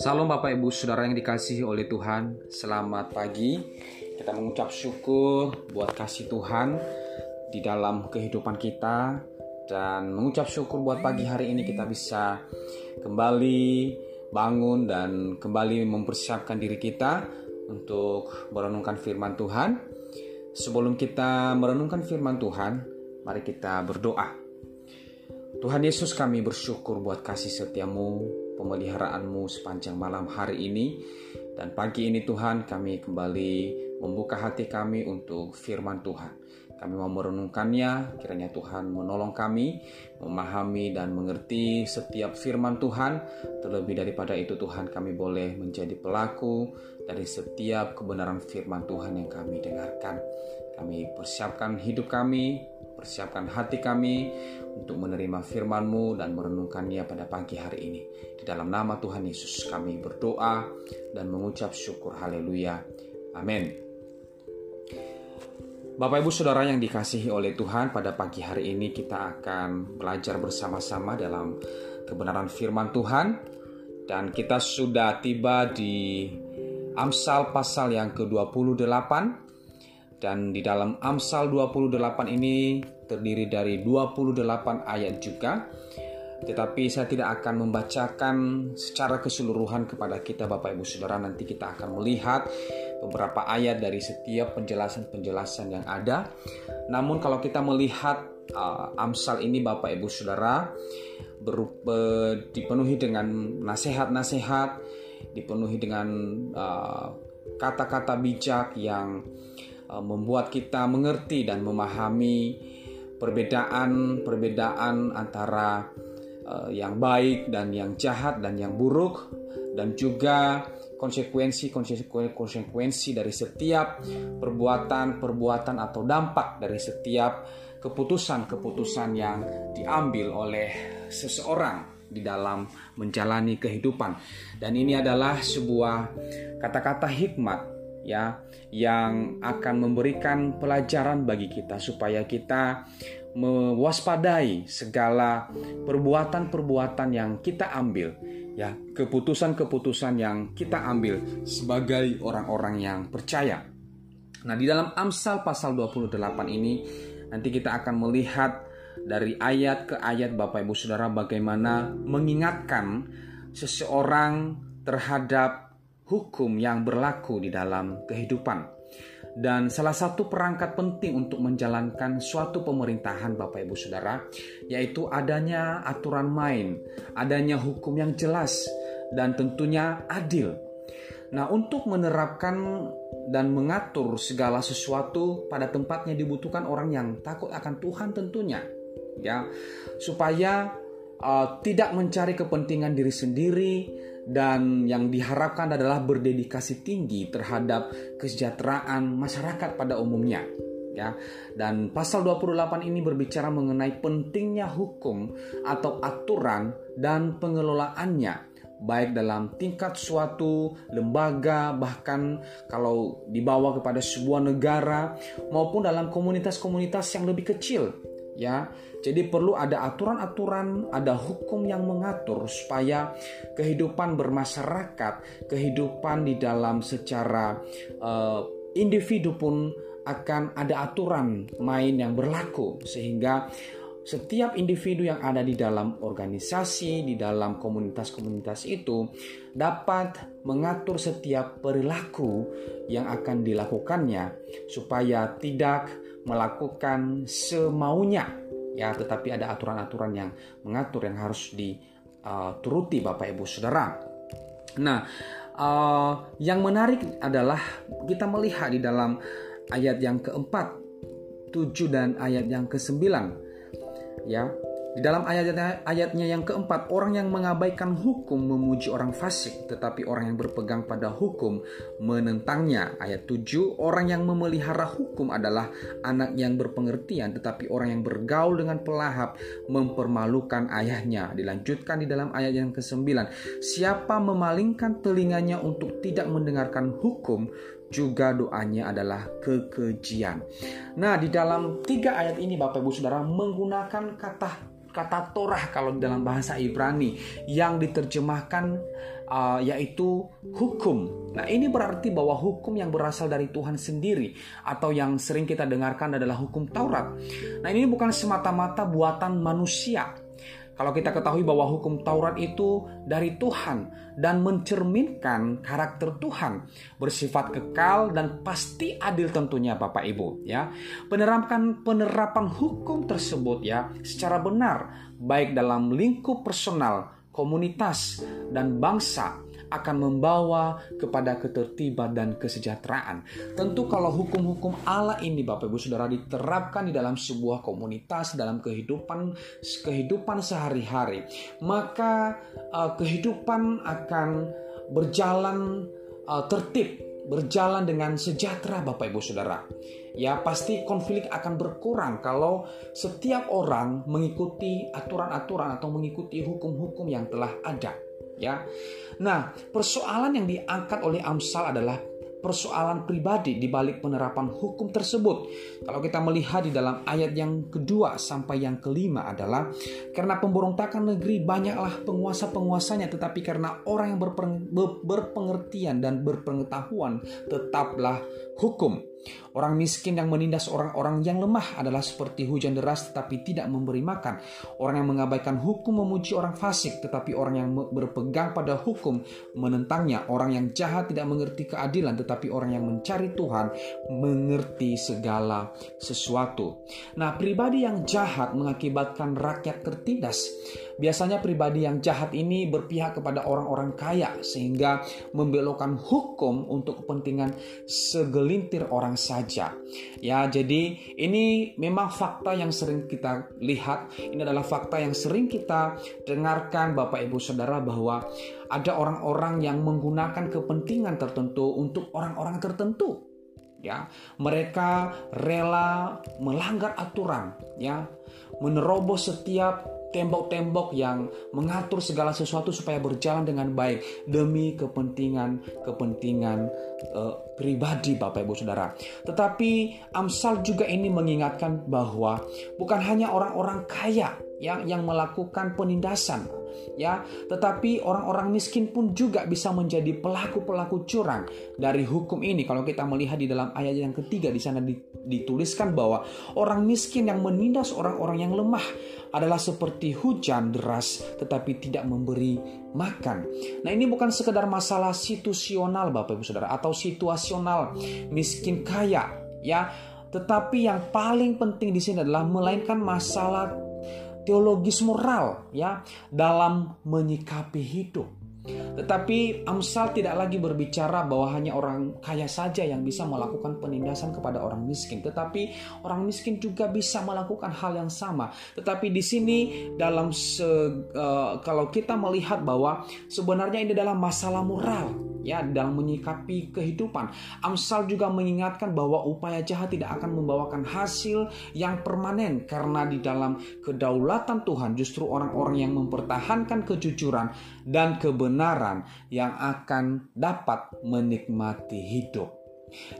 Salam Bapak Ibu Saudara yang dikasihi oleh Tuhan. Selamat pagi. Kita mengucap syukur buat kasih Tuhan Di dalam kehidupan kita. Dan mengucap syukur buat pagi hari ini kita bisa Kembali bangun dan kembali mempersiapkan diri kita Untuk merenungkan firman Tuhan. Sebelum kita merenungkan firman Tuhan Mari kita berdoa Tuhan Yesus kami bersyukur buat kasih setiamu pemeliharaanmu sepanjang malam hari ini. Dan pagi ini Tuhan kami kembali membuka hati kami untuk firman Tuhan. Kami mau merenungkannya, kiranya Tuhan menolong kami memahami dan mengerti setiap firman Tuhan. Terlebih daripada itu Tuhan kami boleh menjadi pelaku dari setiap kebenaran firman Tuhan yang kami dengarkan. Kami persiapkan hidup kami, persiapkan hati kami untuk menerima firman-Mu dan merenungkannya pada pagi hari ini. Di dalam nama Tuhan Yesus kami berdoa dan mengucap syukur haleluya. Amin. Bapak Ibu Saudara yang dikasihi oleh Tuhan, pada pagi hari ini kita akan belajar bersama-sama dalam kebenaran firman Tuhan dan kita sudah tiba di Amsal pasal yang ke-28 dan di dalam Amsal 28 ini terdiri dari 28 ayat juga. Tetapi saya tidak akan membacakan secara keseluruhan kepada kita Bapak Ibu Saudara. Nanti kita akan melihat beberapa ayat dari setiap penjelasan-penjelasan yang ada. Namun kalau kita melihat uh, Amsal ini Bapak Ibu Saudara berupa, dipenuhi dengan nasihat-nasihat, dipenuhi dengan uh, kata-kata uh, bijak yang membuat kita mengerti dan memahami perbedaan-perbedaan antara uh, yang baik dan yang jahat dan yang buruk dan juga konsekuensi-konsekuensi dari setiap perbuatan-perbuatan atau dampak dari setiap keputusan-keputusan yang diambil oleh seseorang di dalam menjalani kehidupan. Dan ini adalah sebuah kata-kata hikmat ya yang akan memberikan pelajaran bagi kita supaya kita mewaspadai segala perbuatan-perbuatan yang kita ambil ya keputusan-keputusan yang kita ambil sebagai orang-orang yang percaya. Nah, di dalam Amsal pasal 28 ini nanti kita akan melihat dari ayat ke ayat Bapak Ibu Saudara bagaimana mengingatkan seseorang terhadap hukum yang berlaku di dalam kehidupan. Dan salah satu perangkat penting untuk menjalankan suatu pemerintahan Bapak Ibu Saudara yaitu adanya aturan main, adanya hukum yang jelas dan tentunya adil. Nah, untuk menerapkan dan mengatur segala sesuatu pada tempatnya dibutuhkan orang yang takut akan Tuhan tentunya. Ya, supaya uh, tidak mencari kepentingan diri sendiri dan yang diharapkan adalah berdedikasi tinggi terhadap kesejahteraan masyarakat pada umumnya ya. Dan pasal 28 ini berbicara mengenai pentingnya hukum atau aturan dan pengelolaannya baik dalam tingkat suatu lembaga bahkan kalau dibawa kepada sebuah negara maupun dalam komunitas-komunitas yang lebih kecil ya. Jadi perlu ada aturan-aturan, ada hukum yang mengatur supaya kehidupan bermasyarakat, kehidupan di dalam secara uh, individu pun akan ada aturan main yang berlaku sehingga setiap individu yang ada di dalam organisasi, di dalam komunitas-komunitas itu dapat mengatur setiap perilaku yang akan dilakukannya supaya tidak melakukan semaunya ya tetapi ada aturan-aturan yang mengatur yang harus dituruti Bapak Ibu Saudara. Nah, uh, yang menarik adalah kita melihat di dalam ayat yang keempat, tujuh dan ayat yang kesembilan ya di dalam ayat ayatnya yang keempat, orang yang mengabaikan hukum memuji orang fasik, tetapi orang yang berpegang pada hukum menentangnya. Ayat 7, orang yang memelihara hukum adalah anak yang berpengertian, tetapi orang yang bergaul dengan pelahap mempermalukan ayahnya. Dilanjutkan di dalam ayat yang ke-9, siapa memalingkan telinganya untuk tidak mendengarkan hukum, juga doanya adalah kekejian. Nah, di dalam tiga ayat ini Bapak Ibu Saudara menggunakan kata kata Torah kalau dalam bahasa Ibrani yang diterjemahkan uh, yaitu hukum. Nah, ini berarti bahwa hukum yang berasal dari Tuhan sendiri atau yang sering kita dengarkan adalah hukum Taurat. Nah, ini bukan semata-mata buatan manusia, kalau kita ketahui bahwa hukum Taurat itu dari Tuhan dan mencerminkan karakter Tuhan, bersifat kekal dan pasti adil tentunya Bapak Ibu ya. Penerapan penerapan hukum tersebut ya secara benar baik dalam lingkup personal, komunitas dan bangsa akan membawa kepada ketertiban dan kesejahteraan. Tentu kalau hukum-hukum Allah ini Bapak Ibu Saudara diterapkan di dalam sebuah komunitas dalam kehidupan kehidupan sehari-hari, maka uh, kehidupan akan berjalan uh, tertib, berjalan dengan sejahtera Bapak Ibu Saudara. Ya, pasti konflik akan berkurang kalau setiap orang mengikuti aturan-aturan atau mengikuti hukum-hukum yang telah ada ya. Nah, persoalan yang diangkat oleh Amsal adalah persoalan pribadi di balik penerapan hukum tersebut. Kalau kita melihat di dalam ayat yang kedua sampai yang kelima adalah karena pemberontakan negeri banyaklah penguasa-penguasanya tetapi karena orang yang berpengertian dan berpengetahuan tetaplah hukum. Orang miskin yang menindas orang-orang yang lemah adalah seperti hujan deras tetapi tidak memberi makan. Orang yang mengabaikan hukum memuji orang fasik tetapi orang yang berpegang pada hukum menentangnya. Orang yang jahat tidak mengerti keadilan tetapi orang yang mencari Tuhan mengerti segala sesuatu. Nah, pribadi yang jahat mengakibatkan rakyat tertindas. Biasanya pribadi yang jahat ini berpihak kepada orang-orang kaya sehingga membelokkan hukum untuk kepentingan segelintir orang saja. Ya, jadi ini memang fakta yang sering kita lihat, ini adalah fakta yang sering kita dengarkan Bapak Ibu Saudara bahwa ada orang-orang yang menggunakan kepentingan tertentu untuk orang-orang tertentu ya mereka rela melanggar aturan ya menerobos setiap tembok-tembok yang mengatur segala sesuatu supaya berjalan dengan baik demi kepentingan-kepentingan uh, pribadi Bapak Ibu Saudara. Tetapi Amsal juga ini mengingatkan bahwa bukan hanya orang-orang kaya yang yang melakukan penindasan ya. Tetapi orang-orang miskin pun juga bisa menjadi pelaku-pelaku curang dari hukum ini. Kalau kita melihat di dalam ayat yang ketiga di sana dituliskan bahwa orang miskin yang menindas orang-orang yang lemah adalah seperti hujan deras tetapi tidak memberi makan. Nah, ini bukan sekedar masalah situasional Bapak Ibu Saudara atau situasional miskin kaya ya, tetapi yang paling penting di sini adalah melainkan masalah teologis moral ya dalam menyikapi hidup. Tetapi Amsal tidak lagi berbicara bahwa hanya orang kaya saja yang bisa melakukan penindasan kepada orang miskin, tetapi orang miskin juga bisa melakukan hal yang sama. Tetapi di sini dalam se, uh, kalau kita melihat bahwa sebenarnya ini adalah masalah moral ya dalam menyikapi kehidupan. Amsal juga mengingatkan bahwa upaya jahat tidak akan membawakan hasil yang permanen karena di dalam kedaulatan Tuhan justru orang-orang yang mempertahankan kejujuran dan kebenaran yang akan dapat menikmati hidup.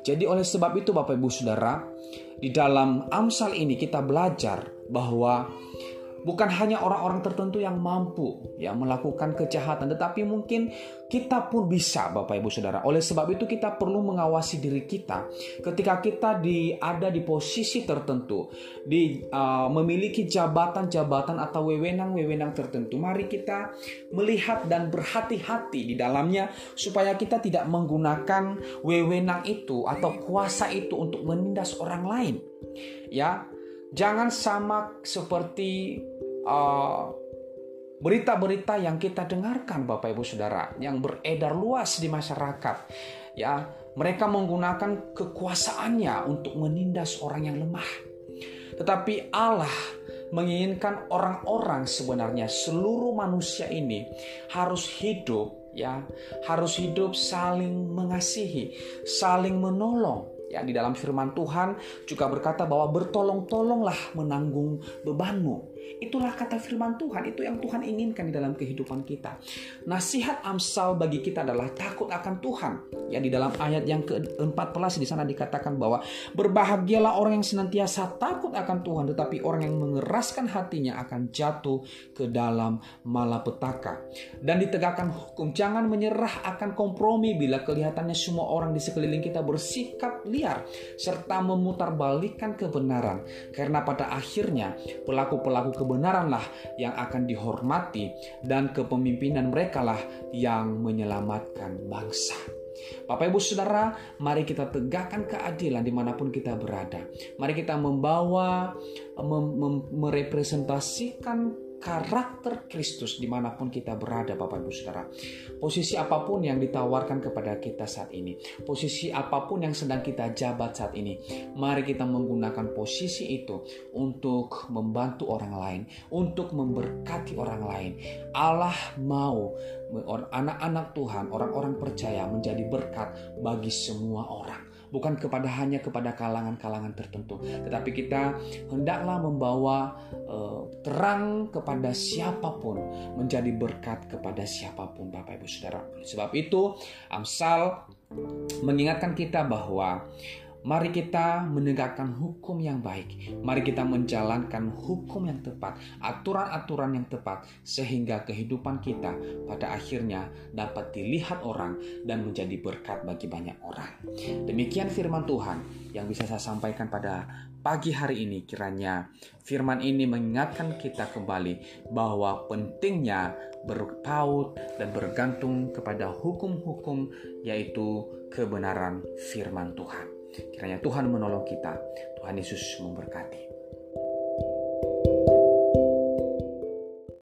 Jadi oleh sebab itu Bapak Ibu Saudara, di dalam Amsal ini kita belajar bahwa bukan hanya orang-orang tertentu yang mampu ya melakukan kejahatan tetapi mungkin kita pun bisa Bapak Ibu Saudara. Oleh sebab itu kita perlu mengawasi diri kita ketika kita di ada di posisi tertentu, di uh, memiliki jabatan-jabatan atau wewenang-wewenang tertentu. Mari kita melihat dan berhati-hati di dalamnya supaya kita tidak menggunakan wewenang itu atau kuasa itu untuk menindas orang lain. Ya, Jangan sama seperti uh, berita-berita yang kita dengarkan Bapak Ibu Saudara yang beredar luas di masyarakat. Ya, mereka menggunakan kekuasaannya untuk menindas orang yang lemah. Tetapi Allah menginginkan orang-orang sebenarnya seluruh manusia ini harus hidup ya, harus hidup saling mengasihi, saling menolong Ya, di dalam firman Tuhan juga berkata bahwa bertolong-tolonglah menanggung bebanmu. Itulah kata firman Tuhan, itu yang Tuhan inginkan di dalam kehidupan kita. Nasihat Amsal bagi kita adalah takut akan Tuhan. Ya di dalam ayat yang ke-14 di sana dikatakan bahwa berbahagialah orang yang senantiasa takut akan Tuhan, tetapi orang yang mengeraskan hatinya akan jatuh ke dalam malapetaka. Dan ditegakkan hukum, jangan menyerah akan kompromi bila kelihatannya semua orang di sekeliling kita bersikap liar serta memutarbalikkan kebenaran. Karena pada akhirnya pelaku-pelaku kebenaranlah yang akan dihormati dan kepemimpinan mereka lah yang menyelamatkan bangsa. Bapak Ibu Saudara, mari kita tegakkan keadilan di mana pun kita berada. Mari kita membawa, mem, mem, merepresentasikan karakter Kristus di mana pun kita berada Bapak Ibu Saudara. Posisi apa pun yang ditawarkan kepada kita saat ini, posisi apa pun yang sedang kita jabat saat ini, mari kita menggunakan posisi itu untuk membantu orang lain, untuk memberkati orang lain. Allah mau anak-anak Tuhan, orang-orang percaya menjadi berkat bagi semua orang bukan kepada hanya kepada kalangan-kalangan tertentu, tetapi kita hendaklah membawa uh, terang kepada siapa pun, menjadi berkat kepada siapa pun, Bapak Ibu Saudara. Sebab itu, Amsal mengingatkan kita bahwa Mari kita menegakkan hukum yang baik. Mari kita menjalankan hukum yang tepat, aturan-aturan yang tepat, sehingga kehidupan kita pada akhirnya dapat dilihat orang dan menjadi berkat bagi banyak orang. Demikian firman Tuhan yang bisa saya sampaikan pada pagi hari ini. Kiranya firman ini mengingatkan kita kembali bahwa pentingnya berpaut dan bergantung kepada hukum-hukum, yaitu kebenaran firman Tuhan. Kiranya Tuhan menolong kita. Tuhan Yesus memberkati.